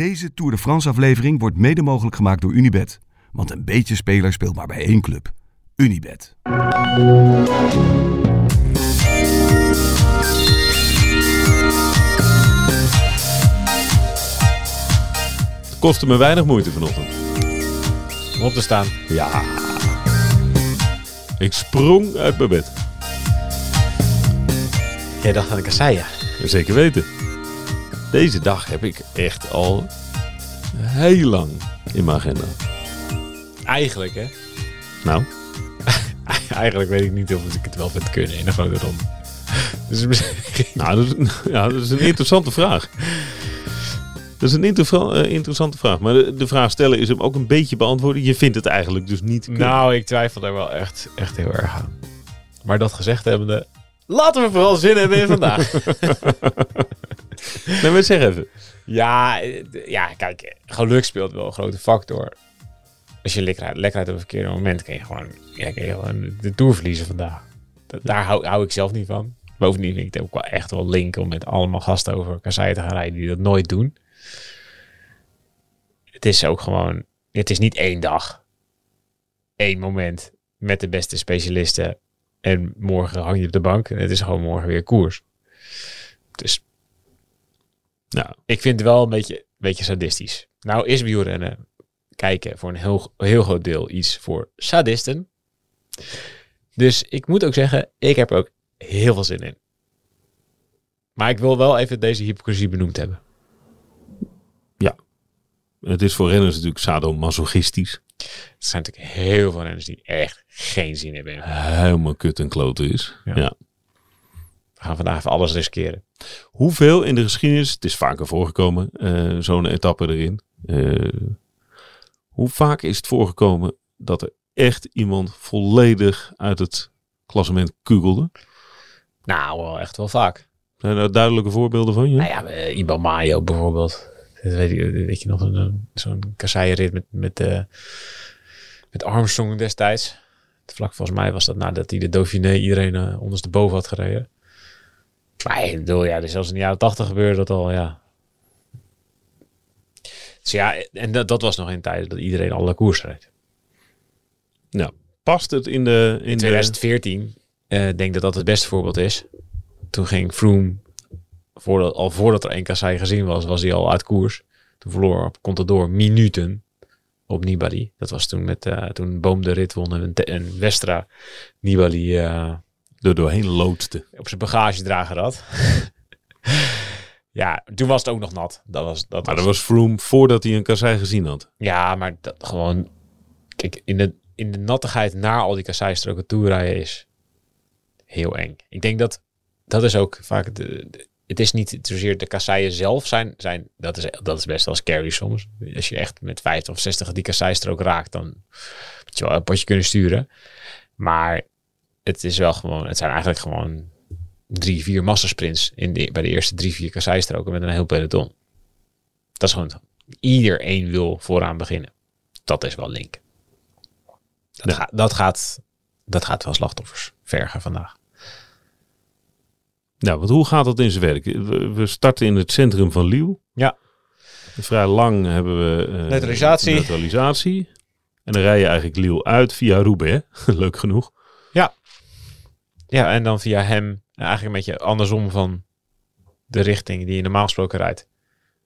Deze Tour de France aflevering wordt mede mogelijk gemaakt door Unibet. Want een beetje speler speelt maar bij één club. Unibet. Het kostte me weinig moeite vanochtend. Om op te staan. Ja. Ik sprong uit mijn bed. Jij dacht aan een kasseien. Zeker weten. Deze dag heb ik echt al heel lang in mijn agenda. Eigenlijk, hè? Nou, Eigenlijk weet ik niet of ik het wel vind kunnen in een grote ronde. Dus misschien... nou dat, is, ja, dat is een interessante vraag. Dat is een eh, interessante vraag. Maar de, de vraag stellen is hem ook een beetje beantwoorden. Je vindt het eigenlijk dus niet kunnen. Nou, ik twijfel daar wel echt, echt heel erg aan. Maar dat gezegd hebbende... Laten we vooral zin hebben in vandaag. Nee, maar zeg even. ja, ja, kijk. Geluk speelt wel een grote factor. Als je lekker, lekker uit op een verkeerde moment... kun je gewoon, ja, kun je gewoon de Tour verliezen vandaag. Dat, daar hou, hou ik zelf niet van. Bovendien vind ik het ook wel echt wel link om met allemaal gasten over kasseien te gaan rijden die dat nooit doen. Het is ook gewoon, het is niet één dag, één moment met de beste specialisten en morgen hang je op de bank en het is gewoon morgen weer koers. Dus Nou, ik vind het wel een beetje, een beetje sadistisch. Nou is wielrennen kijken voor een heel, heel groot deel iets voor sadisten. Dus ik moet ook zeggen, ik heb er ook heel veel zin in. Maar ik wil wel even deze hypocrisie benoemd hebben. het is voor renners natuurlijk sadomasochistisch. Er zijn natuurlijk heel veel renners die echt geen zin hebben. Helemaal kut en kloten is. Ja. ja. We gaan vandaag even alles riskeren. Hoeveel in de geschiedenis, het is vaker voorgekomen, eh, zo'n etappe erin. Eh, hoe vaak is het voorgekomen dat er echt iemand volledig uit het klassement kugelde? Nou, wel echt wel vaak. Zijn daar duidelijke voorbeelden van? Ja? Nou ja, eh, Iban Mayo bijvoorbeeld. Weet, ik, weet je nog, een- zo'n kasseienrit met, met, eh, met Armstrong destijds. Vlak volgens mij was dat nadat hij de Dauphiné iedereen uh, ondersteboven had gereden. Maar ik bedoel, ja, dus zelfs in de jaren tachtig gebeurde dat al, ja. Dus ja, en dat, dat was nog in tijden dat iedereen alle koers reed. Nou, past het in de... In In 2014, eh denk dat dat het beste voorbeeld is. Toen ging Froome, voordat, al voordat er één kassei gezien was, was hij al uit koers. Toen verloor op Contador minuten op Nibali. Dat was toen met eh, toen Boom de rit won en, en Westra Nibali eh, de, er doorheen loodste. op zijn bagagedrager had. ja, toen was het ook nog nat. Dat was, dat Maar was, dat was Froome voordat hij een kassei gezien had. Ja, maar dat gewoon... Kijk, in de, in de nattigheid naar al die kasseistroken toerijden is heel eng. Ik denk dat dat is ook vaak... De, de- het is niet zozeer de kasseien zelf zijn, zijn dat, is, dat is best wel scary soms. Als je echt met 50 of 60 die kasseistrook raakt, dan moet je wel een potje kunnen sturen. Maar het is wel gewoon... Het zijn eigenlijk gewoon drie, vier massasprints in de, bij de eerste drie, vier kasseistroken met een heel peloton. Dat is gewoon... Ieder één wil vooraan beginnen. Dat is wel link. Dat, Ja. gaat, dat, gaat, dat gaat wel slachtoffers vergen vandaag. Nou, want hoe gaat dat in zijn werk? We, starten in het centrum van Liel. Ja. Vrij lang hebben we... eh, Neutralisatie. Neutralisatie. En dan rij je eigenlijk Liel uit via Roubaix. Leuk genoeg. Ja, en dan via hem nou, eigenlijk een beetje andersom van de richting die je normaal gesproken rijdt.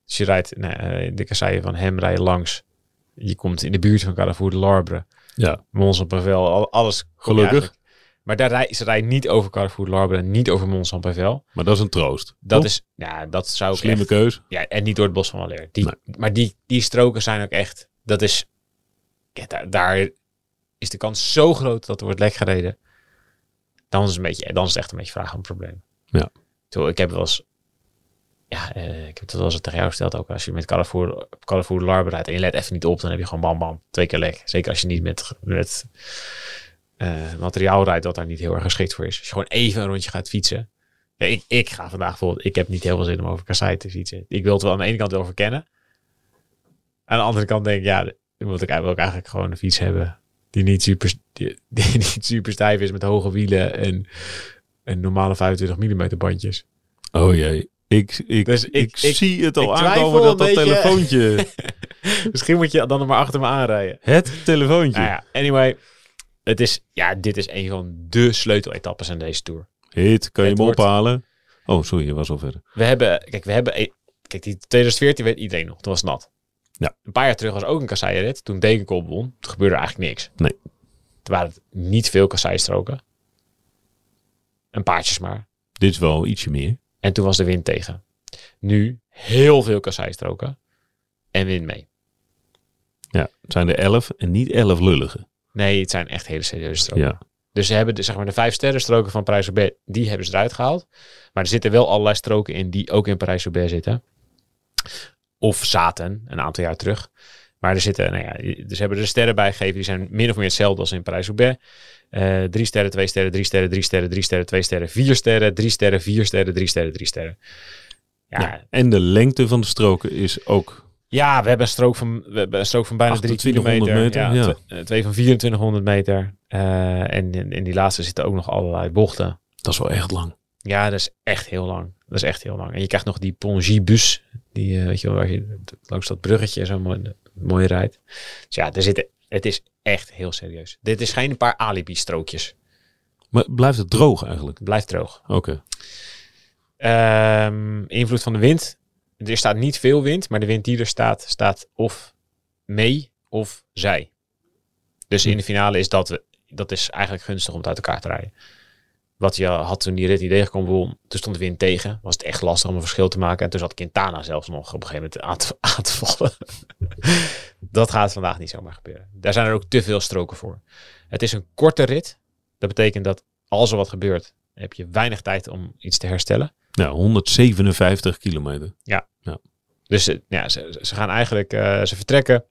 Dus je rijdt nou, eh, de kasseien van hem rij je langs. Je komt in de buurt van Carrefour de Larbre. Ja. Mons Pavel, al- alles. Gelukkig. Maar daar rij, ze rijden niet over Carrefour de Larbre en niet over Mons en Pavel. Maar dat is een troost. Dat Toch? is, ja, dat zou ik Slimme echt- keus. Ja, en niet door het bos van Waleer. Die, Nee. Maar die, die stroken zijn ook echt, dat is, ja, daar, daar is de kans zo groot dat er wordt lek gereden. Dan is, het een beetje, dan is het echt een beetje vraag om probleem. Ja. Zo, ik heb wel eens, ja, eh, ik heb het wel eens tegen jou gesteld ook. Als je met Carrefour, Carrefour de Larbe rijdt en je let even niet op, dan heb je gewoon bam bam, twee keer lek. Zeker als je niet met, met eh, materiaal rijdt dat daar niet heel erg geschikt voor is. Als je gewoon even een rondje gaat fietsen. Ja, ik, ik ga vandaag bijvoorbeeld, ik heb niet heel veel zin om over Kassei te fietsen. Ik wil het wel aan de ene kant wel verkennen. Aan de andere kant denk ik, ja, dan moet ik, wil ik eigenlijk gewoon een fiets hebben die niet super, die, die niet super stijf is met hoge wielen en, en normale 25 mm bandjes. Oh jee. Ik, ik, Dus ik, ik- ik- zie het al ik twijfel aankomen dat dat beetje. telefoontje... Misschien moet je dan nog maar achter me aanrijden. het telefoontje. Nou ja, anyway. Het is, ja, dit is een van de sleuteletappes aan deze Tour. Hit, kan je hem wordt- ophalen? Oh, sorry, je was al verder. We hebben, kijk, we hebben, e- kijk, die 2014 weet iedereen nog. Toen was het nat. Ja. Een paar jaar terug was ook een kasseienrit. Toen Degenkolb won. Toen gebeurde eigenlijk niks. Nee. Toen waren niet veel kasseistroken. Een paardjes maar. Dit is wel ietsje meer. En toen was de wind tegen. Nu heel veel kasseistroken. En wind mee. Ja, het zijn er elf en niet elf lullige. Nee, het zijn echt hele serieuze stroken. Ja. Dus ze hebben de, zeg maar, de vijf sterrenstroken van Parijs-Roubaix, die hebben ze eruit gehaald. Maar er zitten wel allerlei stroken in die ook in Parijs-Roubaix zitten. Of zaten, een aantal jaar terug. Maar er zitten, nou ja, dus hebben er de sterren bijgegeven. Die zijn min of meer hetzelfde als in Parijs-Roubaix. Eh, drie sterren, twee sterren, drie sterren, drie sterren, drie sterren, twee sterren, vier sterren, drie sterren, vier sterren, drie sterren, drie sterren. Ja. En de lengte van de stroken is ook... we hebben een strook van, we hebben een strook van bijna drie 2800 kilometer. meter, ja, ja. Twee, eh, twee van 2400 meter. Eh, en in, die laatste zitten ook nog allerlei bochten. Dat is wel echt lang. Ja, dat is echt heel lang. Dat is echt heel lang. En je krijgt nog die Pongy-bus. Die, eh, weet je wel, waar je langs dat bruggetje zo mooi, mooi rijdt. Dus ja, er zitten, het is echt heel serieus. Dit is geen paar alibi-strookjes. Maar blijft het droog eigenlijk? Blijft droog. Oké. Ehm, invloed van de wind. Er staat niet veel wind, maar de wind die er staat, staat of mee of zij. Dus in de finale is dat, dat is eigenlijk gunstig om het uit elkaar te rijden. Wat je had toen die rit die tegenkwam, won, toen stond de wind tegen. Was het echt lastig om een verschil te maken. En toen zat Quintana zelfs nog op een gegeven moment aan te, aan te vallen. dat gaat vandaag niet zomaar gebeuren. Daar zijn er ook te veel stroken voor. Het is een korte rit. Dat betekent dat als er wat gebeurt, heb je weinig tijd om iets te herstellen. Nou, 157 kilometer. Dus eh, ja, ze, ze gaan eigenlijk, eh, ze vertrekken.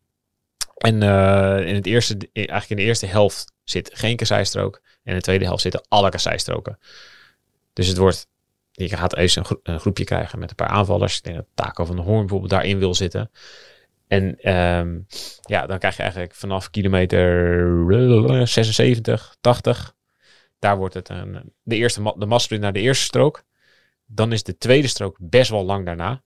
En eh, in het eerste, eigenlijk in de eerste helft zit geen kasseistrook. En in de tweede helft zitten alle kasseistroken. Dus het wordt, je gaat eens een, gro- een groepje krijgen met een paar aanvallers. Ik denk dat Taco van de Hoorn bijvoorbeeld daarin wil zitten. En ehm, ja, dan krijg je eigenlijk vanaf kilometer 76, 80. Daar wordt het een, de eerste de massasprint naar de eerste strook. Dan is de tweede strook best wel lang daarna.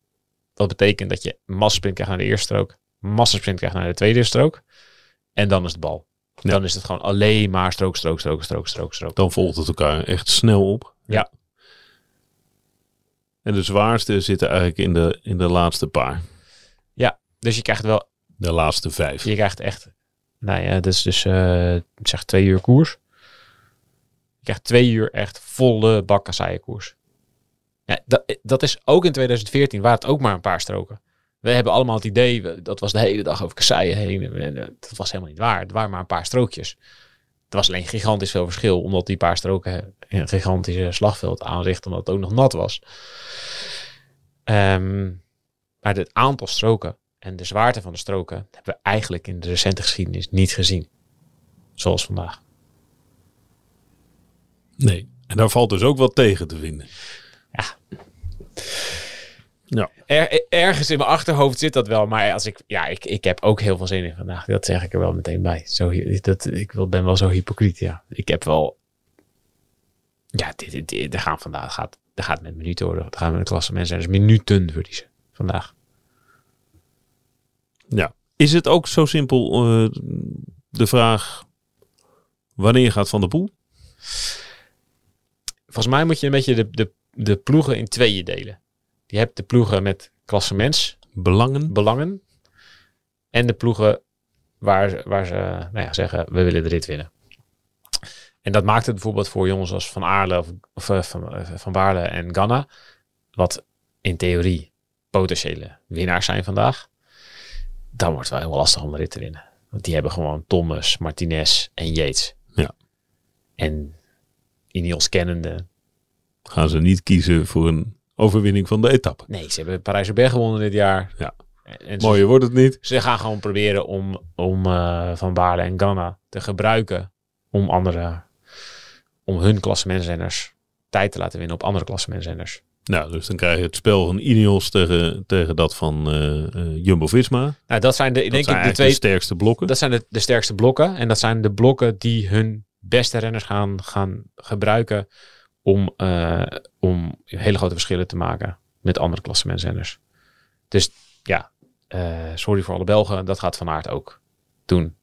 Dat betekent dat je massasprint krijgt naar de eerste strook, massasprint krijgt naar de tweede strook. En dan is de bal. Ja. Dan is het gewoon alleen maar strook, strook, strook, strook, strook, strook. Dan volgt het elkaar echt snel op. Ja. En de zwaarste zitten eigenlijk in de, in de laatste paar. Dus je krijgt wel, De laatste vijf. je krijgt echt, nou ja, dat is dus, eh, ik zeg twee uur koers. Je krijgt twee uur echt volle bak koers. Ja, dat, dat is ook in 2014, waar het ook maar een paar stroken. We hebben allemaal het idee, dat was de hele dag over kasseien heen. En, eh, dat was helemaal niet waar. Het waren maar een paar strookjes. Het was alleen gigantisch veel verschil, omdat die paar stroken een gigantische slagveld aanrichten, omdat het ook nog nat was. Ehm, maar het aantal stroken en de zwaarte van de stroken hebben we eigenlijk in de recente geschiedenis niet gezien. Zoals vandaag. Nee. En daar valt dus ook wat tegen te vinden. Er, ergens in mijn achterhoofd zit dat wel, maar als ik, ja, ik, ik heb ook heel veel zin in vandaag. Dat zeg ik er wel meteen bij. Zo, dat, ik wil- ben wel zo hypocriet, ja. Ik heb wel, ja, dit, dit, dit- er gaan vandaag, gaat, er gaat met minuten worden. Er gaan met de klasse mensen, dus minuten verliezen vandaag. Ja. Is het ook zo simpel eh, de vraag wanneer gaat Van der Poel? Volgens mij moet je een beetje de, de, de ploegen in tweeën delen. Je hebt de ploegen met klassements Belangen? belangen. En de ploegen waar, ze- waar ze nou ja, zeggen, we willen de rit winnen. En dat maakt het bijvoorbeeld voor jongens als Van Aarle of, of eh, van, eh, van Baarle en Ganna. Wat in theorie potentiële winnaars zijn vandaag. Dan wordt het wel heel lastig om de rit te winnen. Want die hebben gewoon Thomas, Martinez en Yates. Ja. En Ineos kennende. Gaan ze niet kiezen voor een overwinning van de etappe? Nee, ze hebben Parijs-Roubaix gewonnen dit jaar. Ja. En ze- Mooier wordt het niet. Ze gaan gewoon proberen om, om eh, Van Baarle en Ganna te gebruiken om andere, om hun klassementsrenners tijd te laten winnen op andere klassementsrenners. Nou, dus dan krijg je het spel van Ineos tegen, tegen dat van eh, eh, Jumbo-Visma. Nou, dat zijn de, Dat denk zijn ik de twee, de sterkste blokken. dat zijn de, de sterkste blokken. En dat zijn de blokken die hun beste renners gaan, gaan gebruiken om, eh, om hele grote verschillen te maken. met andere klassementsrenners. Dus ja, eh, sorry voor alle Belgen, dat gaat Van Aert ook doen.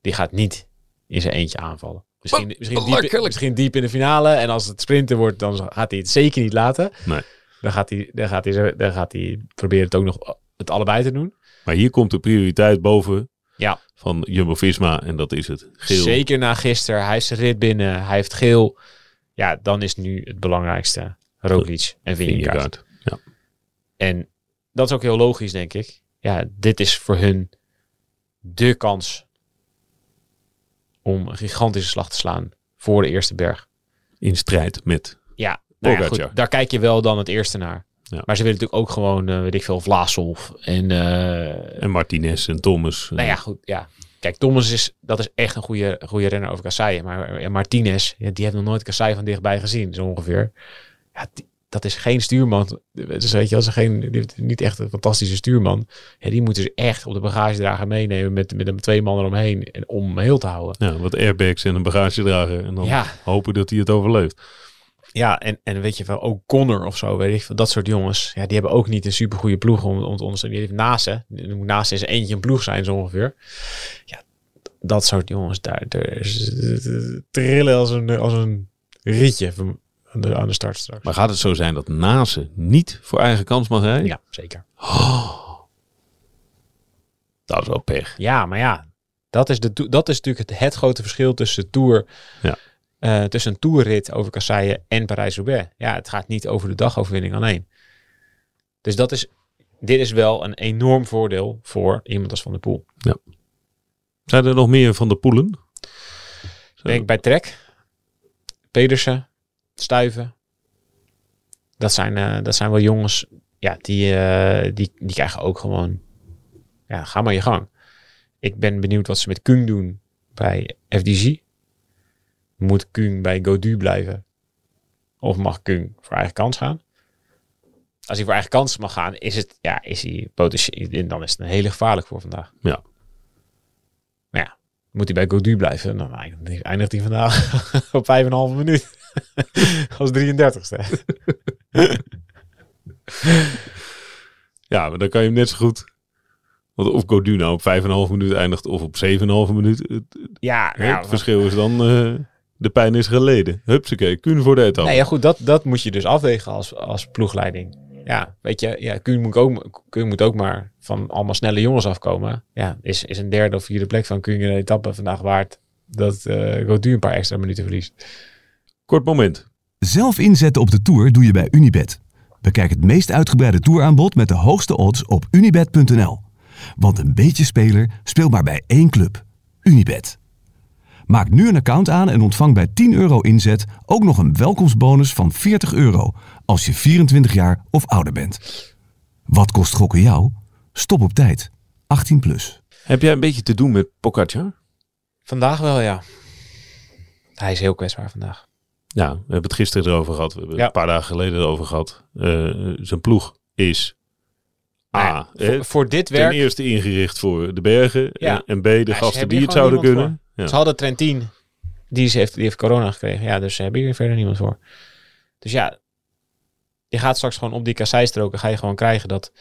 Die gaat niet in zijn eentje aanvallen. Misschien, misschien, diep, misschien diep in de finale. En als het sprinten wordt, dan gaat hij het zeker niet laten. Nee. Dan gaat hij, dan gaat hij, dan gaat hij proberen het ook nog het allebei te doen. Maar hier komt de prioriteit boven Ja. van Jumbo-Visma en dat is het. Geel. Zeker na gisteren. Hij is de rit binnen. Hij heeft geel. Ja, dan is nu het belangrijkste Roglic en Vingegaard. Ja. En dat is ook heel logisch, denk ik. Ja, dit is voor hun de kans om een gigantische slag te slaan voor de eerste berg. In strijd met. Ja, nou ja, goed, daar kijk je wel dan het eerste naar. Ja. Maar ze willen natuurlijk ook gewoon, eh, weet ik veel, Vlaasov en... eh, En Martinez en Thomas. nou ja, goed, ja. Kijk, Thomas is, dat is echt een goede, goede renner over kasseien. Maar Martinez, die heeft nog nooit kasseien van dichtbij gezien, zo ongeveer. Ja, die- dat is geen stuurman. Dus weet je, als er geen, niet echt een fantastische stuurman. Ja, die moeten ze echt op de bagagedrager meenemen met, met een twee man eromheen en om hem heel te houden. Ja, wat airbags en een bagagedrager. En dan Ja, hopen dat hij het overleeft. Ja en, en weet je wel, ook Connor of zo, weet ik veel, dat soort jongens. Ja, die hebben ook niet een supergoeie ploeg om, om te ondersteunen. Die heeft moet naast is eentje een ploeg zijn, zo ongeveer. Ja, dat soort jongens, daar, trillen als een, als een rietje aan de, aan de start straks. Maar gaat het zo zijn dat Nase niet voor eigen kans mag rijden? Ja, zeker. Dat is wel pech. Ja, maar ja, dat is, de, dat is natuurlijk het, het grote verschil tussen Tour, Ja. Eh, tussen een toerrit over Kasseien en Parijs-Roubaix. Ja, het gaat niet over de dagoverwinning alleen. Dus dat is, dit is wel een enorm voordeel voor iemand als Van der Poel. Zijn er nog meer van de poelen? Ik denk bij Trek, Pedersen, Stuiven. Dat zijn, eh, dat zijn wel jongens, ja, die, eh, die, die krijgen ook gewoon, ja, ga maar je gang. Ik ben benieuwd wat ze met Kung doen bij FDG. Moet Kung bij Godu blijven? Of mag Kung voor eigen kans gaan? Als hij voor eigen kans mag gaan, is, het, ja, is hij potentieel, dan is het een hele gevaarlijk voor vandaag. Ja. Maar ja, moet hij bij Godu blijven? Dan eindigt- hij vandaag op 5,5 minuut. Als 33ste. Ja, maar dan kan je hem net zo goed... Want of Godu nou op 5,5 minuut eindigt of op 7,5 minuut. Het, ja, het verschil is dan... eh, de pijn is geleden. Hupsakee, Kuhn voor de etappe. Nee, ja, goed, dat, dat moet je dus afwegen als, als ploegleiding. Ja, weet je, ja, Kuhn, moet ook, Kuhn moet ook maar van allemaal snelle jongens afkomen. Ja, is, is een derde of vierde plek van Kuhn in de etappe vandaag waard dat eh Godu een paar extra minuten verliest. Kort moment. Zelf inzetten op de Tour doe je bij Unibet. Bekijk het meest uitgebreide touraanbod met de hoogste odds op unibet.nl. Want een beetje speler speelt maar bij één club. Unibet. Maak nu een account aan en ontvang bij 10 euro inzet ook nog een welkomstbonus van 40 euro als je 24 jaar of ouder bent. Wat kost gokken jou? Stop op tijd. 18 plus. Heb jij een beetje te doen met Pogacar? Vandaag wel, ja. Hij is heel kwetsbaar vandaag. Ja, we hebben het gisteren erover gehad. We hebben Ja. het een paar dagen geleden erover gehad. Eh, zijn ploeg is A. Nou voor, voor dit ten werk, eerste ingericht voor de bergen. Ja. En B, de gasten die het zouden kunnen. Ja. ze hadden Trentin, die, heeft, die heeft corona gekregen. Ja, dus ze hebben hier verder niemand voor. Dus ja, je gaat straks gewoon op die kasseistroken ga je gewoon krijgen dat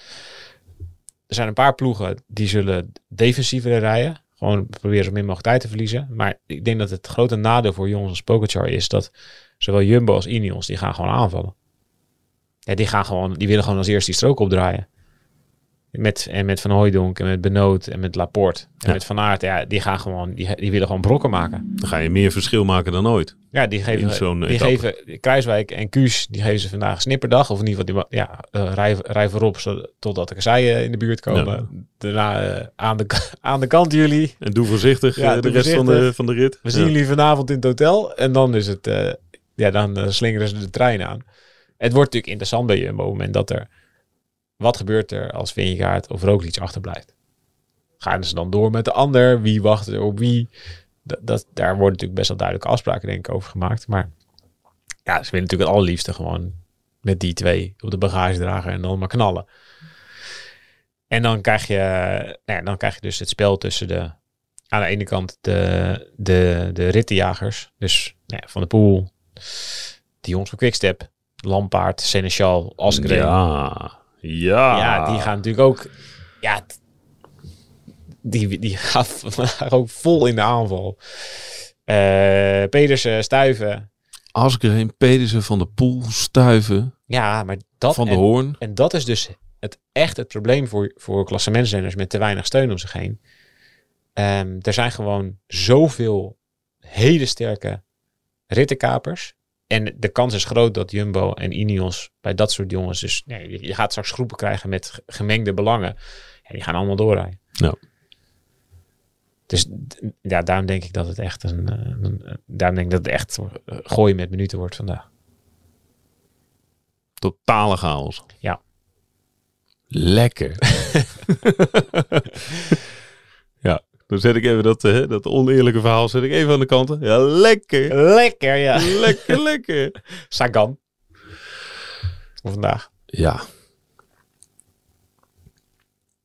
er zijn een paar ploegen die zullen defensiever rijden. Gewoon proberen zo min mogelijk tijd te verliezen. Maar ik denk dat het grote nadeel voor jongens als Pogacar is dat zowel Jumbo als Ineos, die gaan gewoon aanvallen. Ja, die gaan gewoon, die willen gewoon als eerste die strook opdraaien. Met, en met Van Hooijdonk en met Benoot en met Laporte en Ja. met Van Aert. Ja, die gaan gewoon, die, die willen gewoon brokken maken. Dan ga je meer verschil maken dan ooit. Ja, die geven, zo'n die etappe. geven Kruiswijk en Kuus, die geven ze vandaag snipperdag. Of in ieder geval, die, ja, eh, rij, rij voorop zo- totdat de kasseien in de buurt komen. Ja. Daarna eh, aan, de, aan de kant jullie. En doe voorzichtig Ja, eh, de rest van de, van de rit. We zien jullie vanavond in het hotel. En dan is het, ja, dan slingeren ze de trein aan. Het wordt natuurlijk interessant bij je op het moment dat er, wat gebeurt er als Vingegaard of Roglic achterblijft? Gaan ze dan door met de ander? Wie wacht er op wie? Dat, daar worden natuurlijk best wel duidelijke afspraken denk ik over gemaakt. Maar ja, ze willen natuurlijk het allerliefste gewoon met die twee op de bagagedrager en dan maar knallen. En dan krijg je, nou ja, dan krijg je dus het spel tussen de, aan de ene kant de, de, de rittenjagers. Dus nou ja, Van de Poel, die jongens van Quickstep. Lampaard, Seneschal, Asgreen. Ja. Ja. Ja, die gaan natuurlijk ook. Ja, die, die gaan vandaag ook vol in de aanval. Eh Pedersen, Stuiven. Asgreen, Pedersen, Van de Poel, Stuiven, Ja, maar dat. Van de en, Hoorn. en dat is dus het, echt het probleem voor, voor klassementsrenners met te weinig steun om zich heen. Ehm, er zijn gewoon zoveel hele sterke rittenkapers. En de kans is groot dat Jumbo en Ineos bij dat soort jongens... Dus nee, je, gaat straks groepen krijgen met ge- gemengde belangen. En die gaan allemaal doorrijden. Ja. Dus ja, daarom denk ik dat het echt een... eh, een- daarom denk ik dat het echt eh, gooien met minuten wordt vandaag. Totale chaos. Ja. Lekker. dan zet ik even dat, eh, dat oneerlijke verhaal zet ik even aan de kant. Ja, lekker. Lekker, ja. lekker, lekker. Sagan. Voor vandaag. Ja.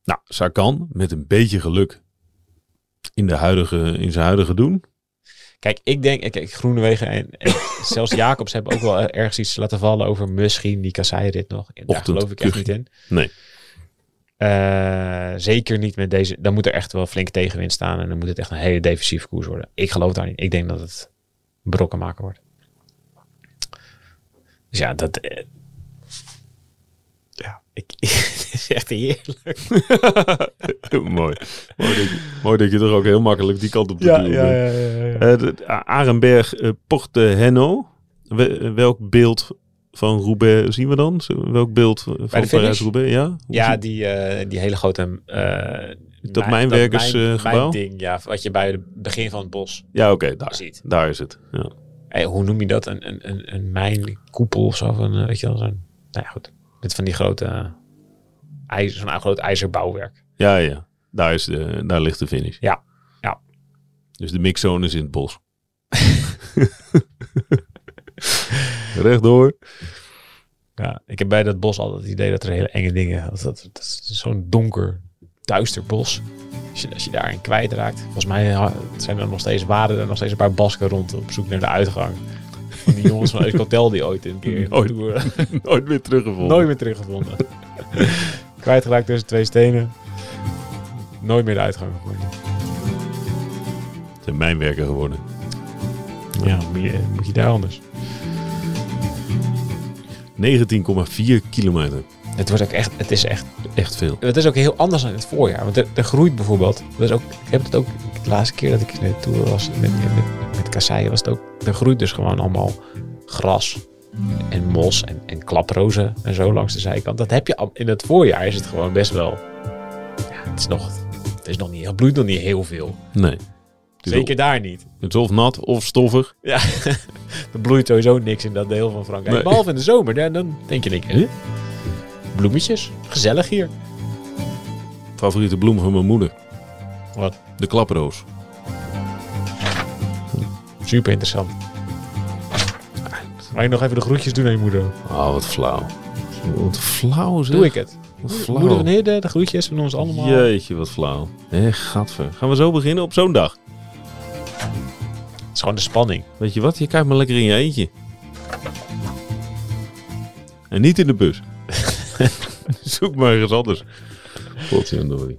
Nou, Sagan met een beetje geluk in, de huidige, in zijn huidige doen. Kijk, ik denk, ik Groenewegen en, en zelfs Jacobs hebben ook wel ergens iets laten vallen over misschien die kasseirit nog. Daar Ochtend, geloof ik echt niet in. Nee. Eh, zeker niet met deze. Dan moet er echt wel flink tegenwind staan en dan moet het echt een hele defensieve koers worden. Ik geloof daar niet. Ik denk dat het brokken maken wordt. Dus ja, dat. eh, ja, ik, het is echt heerlijk. mooi. Mooi dat, je, mooi dat je er ook heel makkelijk die kant op te duwen bent. ja, ja. Eh, de- Arenberg, eh, Porte Henno. We- welk beeld van Roubaix zien we dan? Welk beeld van? Parijs-Roubaix? Ja? Ja, die, eh, die hele grote... eh, Dat mijn- mijnwerkersgebouw? mijn ding, ja. Wat je bij het begin van het bos ja oké, daar, ziet. daar is het. Ja. Hey, hoe noem je dat? Een, een, een, een mijnkoepel of zo? Van, eh, weet je wel, zo'n... Nou ja, goed. Met van die grote... eh, ijzer, zo'n groot ijzerbouwwerk. ja, ja. Daar, is de, daar ligt de finish. Ja, ja. Dus de mixzone is in het bos. Rechtdoor. Ja, ik heb bij dat bos altijd het idee dat er hele enge dingen... Dat, dat, dat is zo'n donker, duister bos. Als je, als je daarin kwijtraakt. Volgens mij ja, zijn er nog steeds, waren er nog steeds een paar basken rond op zoek naar de uitgang. Van die jongens van Euskotel die ooit een keer... Ooit. Tour- Nooit meer teruggevonden. Nooit meer teruggevonden. Kwijtgeraakt tussen twee stenen. Nooit meer de uitgang gevonden. Het zijn mijnwerker geworden. Ja, moet je, moet je daar anders. 19,4 kilometer. Het, wordt ook echt, het is echt... Echt veel. Het is ook heel anders dan in het voorjaar. Want er, er groeit bijvoorbeeld... Dat is ook, ik heb het ook... De laatste keer dat ik in de Tour was met, met, met, met kasseien was het ook... Er groeit dus gewoon allemaal gras en mos en, en klaprozen en zo langs de zijkant. Dat heb je al, in het voorjaar is het gewoon best wel... Ja, het is nog... Het is nog niet... Het bloeit nog niet heel veel. Nee. Is Zeker daar niet. Het is of nat of stoffig. Ja, er bloeit sowieso niks in dat deel van Frankrijk. Nee. Behalve in de zomer. Dan, dan denk je, huh? bloemetjes, gezellig hier. Favoriete bloem van mijn moeder. Wat? De klaproos. Super interessant. Mag je nog even de groetjes doen aan je moeder? Ah, wat flauw. Wat flauw zeg. Doe ik het. Wat Moeder van Hidde, de groetjes van ons allemaal. Jeetje, wat flauw. Hé, gadver. Gaan we zo beginnen op zo'n dag? Het is gewoon de spanning. Weet je wat? Je kijkt maar lekker in je eentje. En niet in de bus. Zoek maar ergens anders.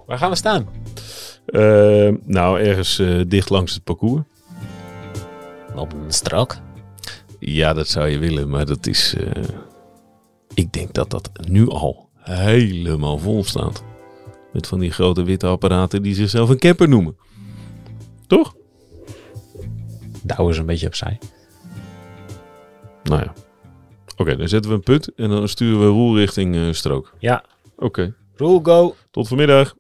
Waar gaan we staan? Eh, nou, ergens eh, dicht langs het parcours. Op een strak. Ja, dat zou je willen, maar dat is... eh, ik denk dat dat nu al helemaal vol staat. Met van die grote witte apparaten die zichzelf een camper noemen. Toch? Douwen ze een beetje opzij. Nou ja. Oké, dan zetten we een punt en dan sturen we Roel richting eh, strook. Ja. Oké, Rule go. tot vanmiddag.